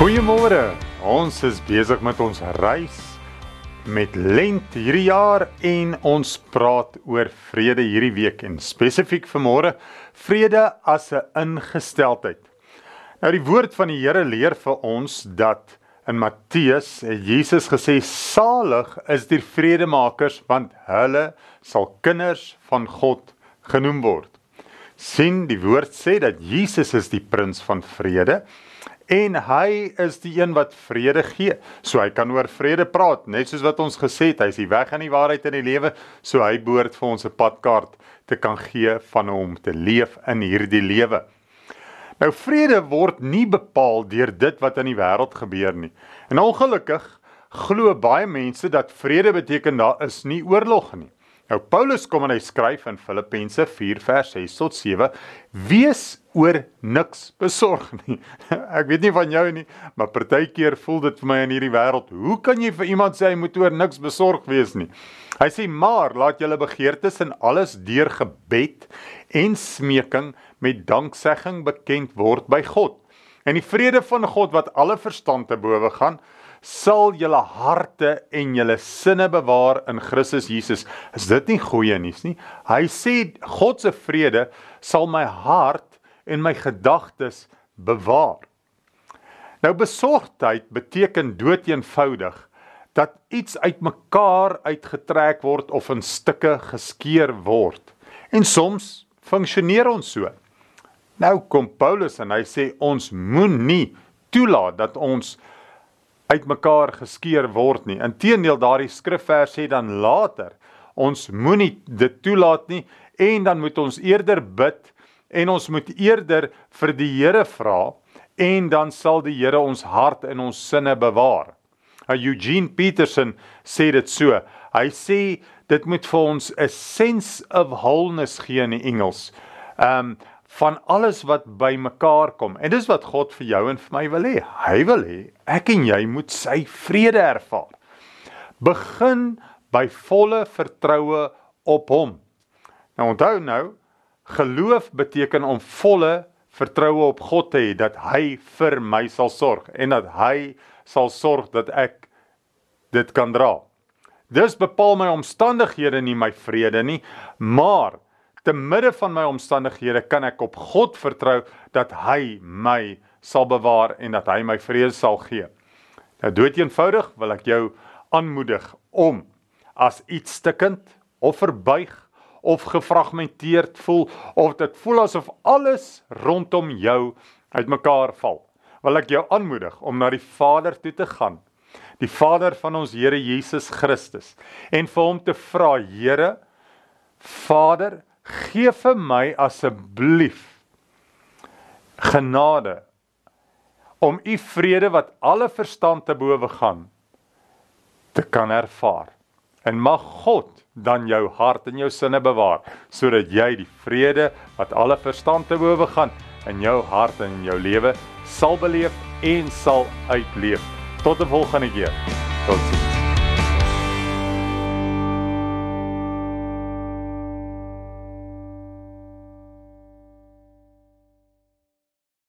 Goeiemôre. Ons is besig met ons reis met lent hierdie jaar en ons praat oor vrede hierdie week en spesifiek vanmôre vrede as 'n ingesteldheid. Nou die woord van die Here leer vir ons dat in Matteus Jesus gesê salig is die vredemakers want hulle sal kinders van God genoem word. sien die woord sê dat Jesus is die prins van vrede en hy is die een wat vrede gee. So hy kan oor vrede praat, net soos wat ons gesê het, hy is die weg en die waarheid in die lewe, so hy behoort vir ons 'n padkaart te kan gee van hom te leef in hierdie lewe. Nou vrede word nie bepaal deur dit wat in die wêreld gebeur nie. En ongelukkig glo baie mense dat vrede beteken daar is nie oorlog nie. Nou Paulus kom en hy skryf in Filippense 4 vers 6 tot 7: Wees oor niks besorg nie. Ek weet nie van jou nie, maar partykeer voel dit vir my in hierdie wêreld, hoe kan jy vir iemand sê hy moet oor niks besorg wees nie? Hy sê maar laat julle begeertes in alles deur gebed en smeking met danksegging bekend word by God. En die vrede van God wat alle verstand te bowe gaan, sal julle harte en julle sinne bewaar in Christus Jesus. Is dit nie goeie nuus nie? Hy sê God se vrede sal my hart en my gedagtes bewaar. Nou besorgdheid beteken dood eenvoudig dat iets uitmekaar uitgetrek word of in stukke geskeur word. En soms funksioneer ons so. Nou kom Paulus en hy sê ons moenie toelaat dat ons uitmekaar geskeur word nie. Inteendeel daardie skrifvers sê dan later ons moenie dit toelaat nie en dan moet ons eerder bid en ons moet eerder vir die Here vra en dan sal die Here ons hart en ons sinne bewaar. Nou Eugene Peterson sê dit so. Hy sê dit moet vir ons 'n sense of wholeness gee in die Engels. Um van alles wat bymekaar kom. En dis wat God vir jou en vir my wil hê. Hy wil hê ek en jy moet sy vrede ervaar. Begin by volle vertroue op hom. Nou onthou nou, geloof beteken om volle vertroue op God te hê dat hy vir my sal sorg en dat hy sal sorg dat ek dit kan dra. Dis bepaal my omstandighede nie my vrede nie, maar te midde van my omstandighede kan ek op God vertrou dat hy my sal bewaar en dat hy my vrede sal gee. Nou dood eenvoudig wil ek jou aanmoedig om as iets stikkend of verbuig of gefragmenteerd voel of dit voel asof alles rondom jou uitmekaar val. Wil ek jou aanmoedig om na die Vader toe te gaan. Die Vader van ons Here Jesus Christus en vir hom te vra, Here, Vader, gee vir my asseblief genade om u vrede wat alle verstand te bowe gaan te kan ervaar. En mag God dan jou hart en jou sinne bewaar sodat jy die vrede wat alle verstand te bowe gaan in jou hart en in jou lewe sal beleef en sal uitleef. Tot 'n volgende keer. Totsiens.